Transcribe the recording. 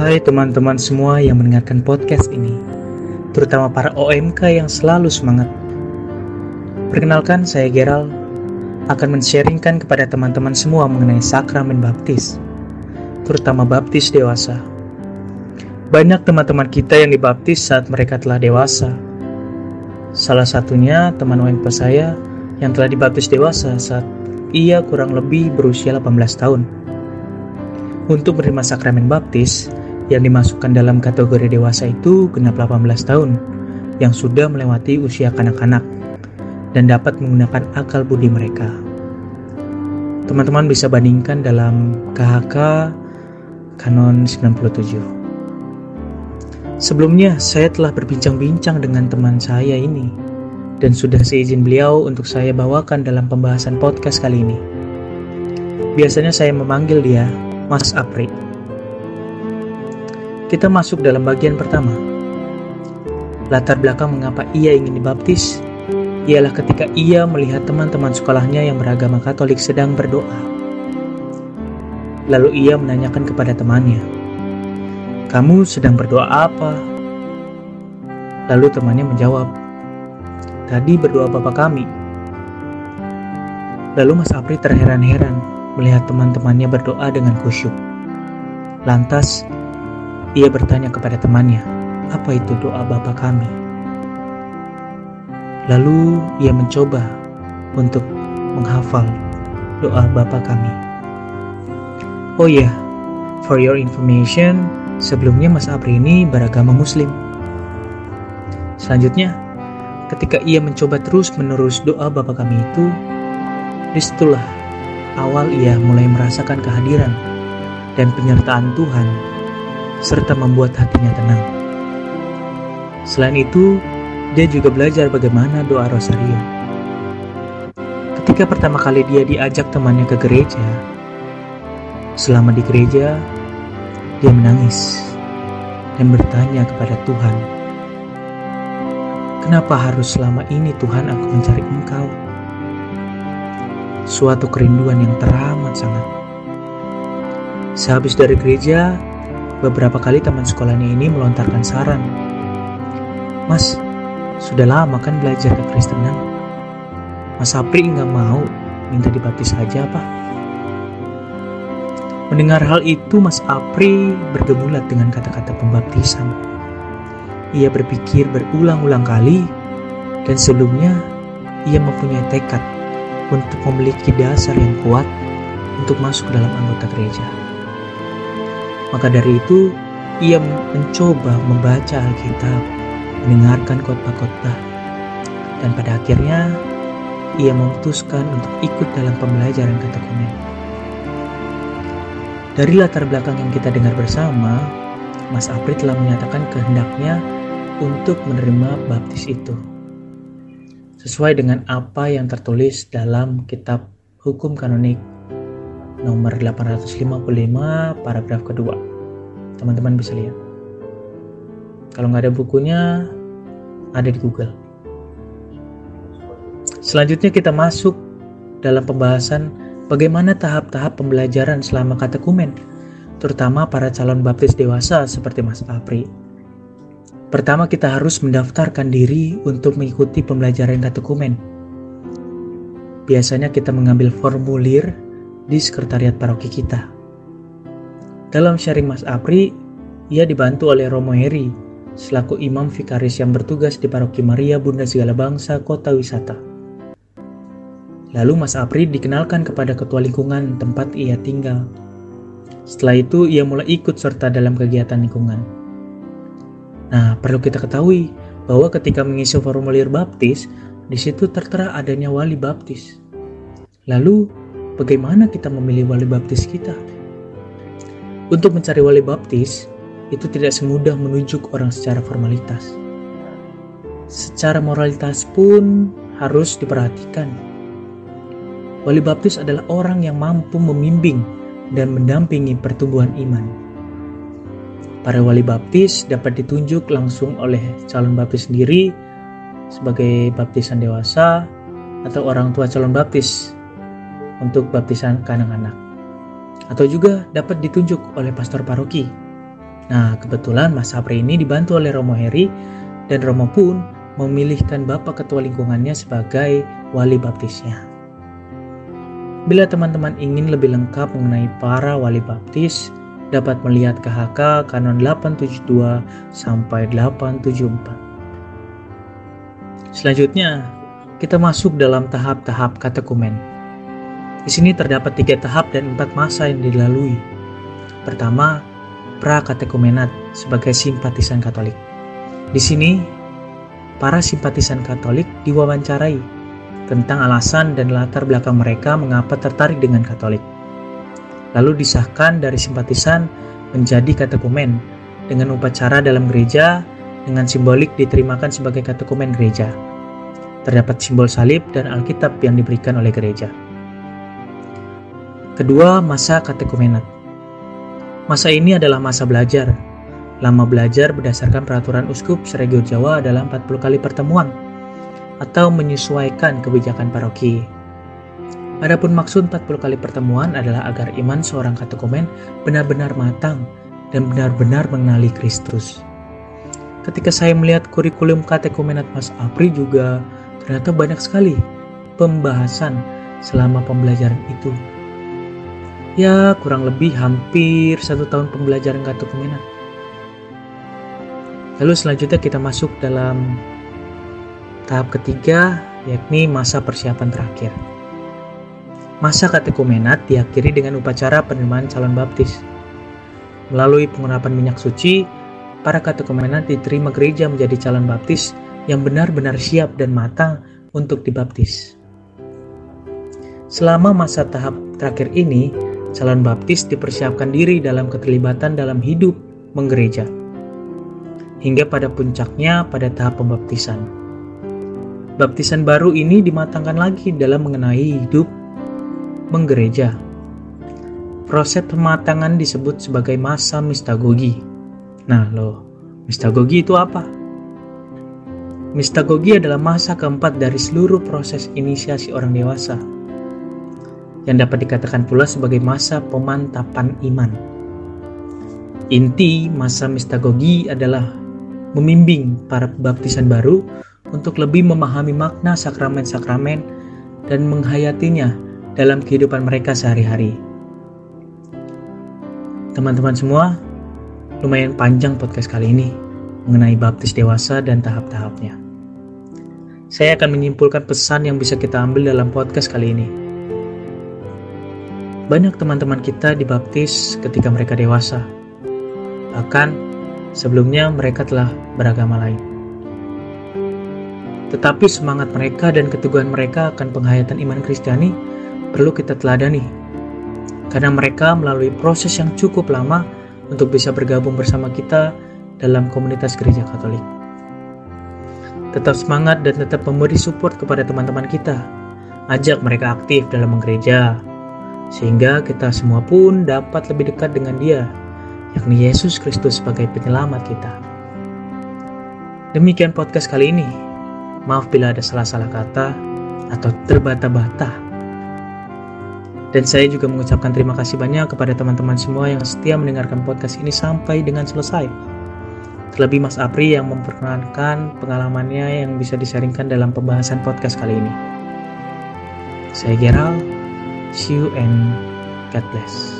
Hai teman-teman semua yang mendengarkan podcast ini, terutama para OMK yang selalu semangat. Perkenalkan, saya Geral akan men-sharingkan kepada teman-teman semua mengenai sakramen baptis, terutama baptis dewasa. Banyak teman-teman kita yang dibaptis saat mereka telah dewasa. Salah satunya teman OMK saya yang telah dibaptis dewasa saat ia kurang lebih berusia 18 tahun. Untuk menerima sakramen baptis, yang dimasukkan dalam kategori dewasa itu genap 18 tahun, yang sudah melewati usia kanak-kanak, dan dapat menggunakan akal budi mereka. Teman-teman bisa bandingkan dalam KHK Kanon 97. Sebelumnya, saya telah berbincang-bincang dengan teman saya ini, dan sudah seizin beliau untuk saya bawakan dalam pembahasan podcast kali ini. Biasanya saya memanggil dia Mas Apri. Kita masuk dalam bagian pertama. Latar belakang mengapa ia ingin dibaptis ialah ketika ia melihat teman-teman sekolahnya yang beragama Katolik sedang berdoa. Lalu ia menanyakan kepada temannya, "Kamu sedang berdoa apa?" Lalu temannya menjawab, "Tadi berdoa Bapak kami." Lalu Mas Apri terheran-heran melihat teman-temannya berdoa dengan khusyuk. Lantas, ia bertanya kepada temannya, "Apa itu doa Bapa kami?" Lalu ia mencoba untuk menghafal doa Bapa kami. Oh iya, for your information, sebelumnya Mas Apri ini beragama Muslim. Selanjutnya, ketika ia mencoba terus menerus doa Bapa kami itu, di situlah awal ia mulai merasakan kehadiran dan penyertaan Tuhan, serta membuat hatinya tenang. Selain itu, dia juga belajar bagaimana doa rosario. Ketika pertama kali dia diajak temannya ke gereja, selama di gereja, dia menangis dan bertanya kepada Tuhan, "Kenapa harus selama ini Tuhan aku mencari Engkau?" suatu kerinduan yang teramat sangat. Sehabis dari gereja, beberapa kali teman sekolahnya ini melontarkan saran. Mas, sudah lama kan belajar ke Kristenan? Mas Apri nggak mau minta dibaptis saja apa? Mendengar hal itu, Mas Apri bergemulat dengan kata-kata pembaptisan. Ia berpikir berulang-ulang kali, dan sebelumnya ia mempunyai tekad untuk memiliki dasar yang kuat untuk masuk dalam anggota gereja. Maka dari itu, ia mencoba membaca Alkitab, mendengarkan khotbah-khotbah, dan pada akhirnya ia memutuskan untuk ikut dalam pembelajaran katekumen. Dari latar belakang yang kita dengar bersama, Mas Apri telah menyatakan kehendaknya untuk menerima baptis itu sesuai dengan apa yang tertulis dalam kitab hukum kanonik nomor 855 paragraf kedua. Teman-teman bisa lihat. Kalau nggak ada bukunya, ada di Google. Selanjutnya kita masuk dalam pembahasan bagaimana tahap-tahap pembelajaran selama katekumen, terutama para calon baptis dewasa seperti Mas Apri Pertama kita harus mendaftarkan diri untuk mengikuti pembelajaran katekumen. Biasanya kita mengambil formulir di sekretariat paroki kita. Dalam sharing Mas Apri, ia dibantu oleh Romo Heri selaku imam vikaris yang bertugas di Paroki Maria Bunda Segala Bangsa Kota Wisata. Lalu Mas Apri dikenalkan kepada ketua lingkungan tempat ia tinggal. Setelah itu ia mulai ikut serta dalam kegiatan lingkungan. Nah, perlu kita ketahui bahwa ketika mengisi formulir baptis, di situ tertera adanya wali baptis. Lalu, bagaimana kita memilih wali baptis kita? Untuk mencari wali baptis, itu tidak semudah menunjuk orang secara formalitas. Secara moralitas pun harus diperhatikan. Wali baptis adalah orang yang mampu membimbing dan mendampingi pertumbuhan iman Para wali baptis dapat ditunjuk langsung oleh calon baptis sendiri sebagai baptisan dewasa atau orang tua calon baptis untuk baptisan ke anak-anak. Atau juga dapat ditunjuk oleh pastor paroki Nah, kebetulan Mas Sapri ini dibantu oleh Romo Heri dan Romo pun memilihkan Bapak Ketua lingkungannya sebagai wali baptisnya. Bila teman-teman ingin lebih lengkap mengenai para wali baptis, dapat melihat KHK Kanon 872 sampai 874. Selanjutnya, kita masuk dalam tahap-tahap katekumen. Di sini terdapat tiga tahap dan empat masa yang dilalui. Pertama, pra-katekumenat sebagai simpatisan Katolik. Di sini, para simpatisan Katolik diwawancarai tentang alasan dan latar belakang mereka mengapa tertarik dengan Katolik. Lalu disahkan dari simpatisan menjadi katekumen dengan upacara dalam gereja dengan simbolik diterimakan sebagai katekumen gereja. Terdapat simbol salib dan Alkitab yang diberikan oleh gereja. Kedua, masa katekumenat. Masa ini adalah masa belajar Lama belajar berdasarkan peraturan uskup Seregio Jawa dalam 40 kali pertemuan atau menyesuaikan kebijakan paroki. Adapun maksud 40 kali pertemuan adalah agar iman seorang katekumen benar-benar matang dan benar-benar mengenali Kristus. Ketika saya melihat kurikulum katekumenat Mas Apri juga ternyata banyak sekali pembahasan selama pembelajaran itu. Ya, kurang lebih hampir satu tahun pembelajaran katekumenat. Lalu selanjutnya kita masuk dalam tahap ketiga, yakni masa persiapan terakhir. Masa katekumenat diakhiri dengan upacara penerimaan calon baptis. Melalui pengurapan minyak suci, para katekumenat diterima gereja menjadi calon baptis yang benar-benar siap dan matang untuk dibaptis. Selama masa tahap terakhir ini, calon baptis dipersiapkan diri dalam keterlibatan dalam hidup menggereja hingga pada puncaknya pada tahap pembaptisan. Baptisan baru ini dimatangkan lagi dalam mengenai hidup menggereja. Proses pematangan disebut sebagai masa mistagogi. Nah, loh, mistagogi itu apa? Mistagogi adalah masa keempat dari seluruh proses inisiasi orang dewasa yang dapat dikatakan pula sebagai masa pemantapan iman. Inti masa mistagogi adalah membimbing para baptisan baru untuk lebih memahami makna sakramen-sakramen dan menghayatinya dalam kehidupan mereka sehari-hari. Teman-teman semua, lumayan panjang podcast kali ini mengenai baptis dewasa dan tahap-tahapnya. Saya akan menyimpulkan pesan yang bisa kita ambil dalam podcast kali ini. Banyak teman-teman kita dibaptis ketika mereka dewasa. Bahkan Sebelumnya mereka telah beragama lain. Tetapi semangat mereka dan keteguhan mereka akan penghayatan iman Kristiani perlu kita teladani. Karena mereka melalui proses yang cukup lama untuk bisa bergabung bersama kita dalam komunitas gereja Katolik. Tetap semangat dan tetap memberi support kepada teman-teman kita. Ajak mereka aktif dalam gereja, sehingga kita semua pun dapat lebih dekat dengan Dia yakni Yesus Kristus sebagai penyelamat kita. Demikian podcast kali ini. Maaf bila ada salah-salah kata atau terbata-bata. Dan saya juga mengucapkan terima kasih banyak kepada teman-teman semua yang setia mendengarkan podcast ini sampai dengan selesai. Terlebih Mas Apri yang memperkenalkan pengalamannya yang bisa disaringkan dalam pembahasan podcast kali ini. Saya Gerald, see you and God bless.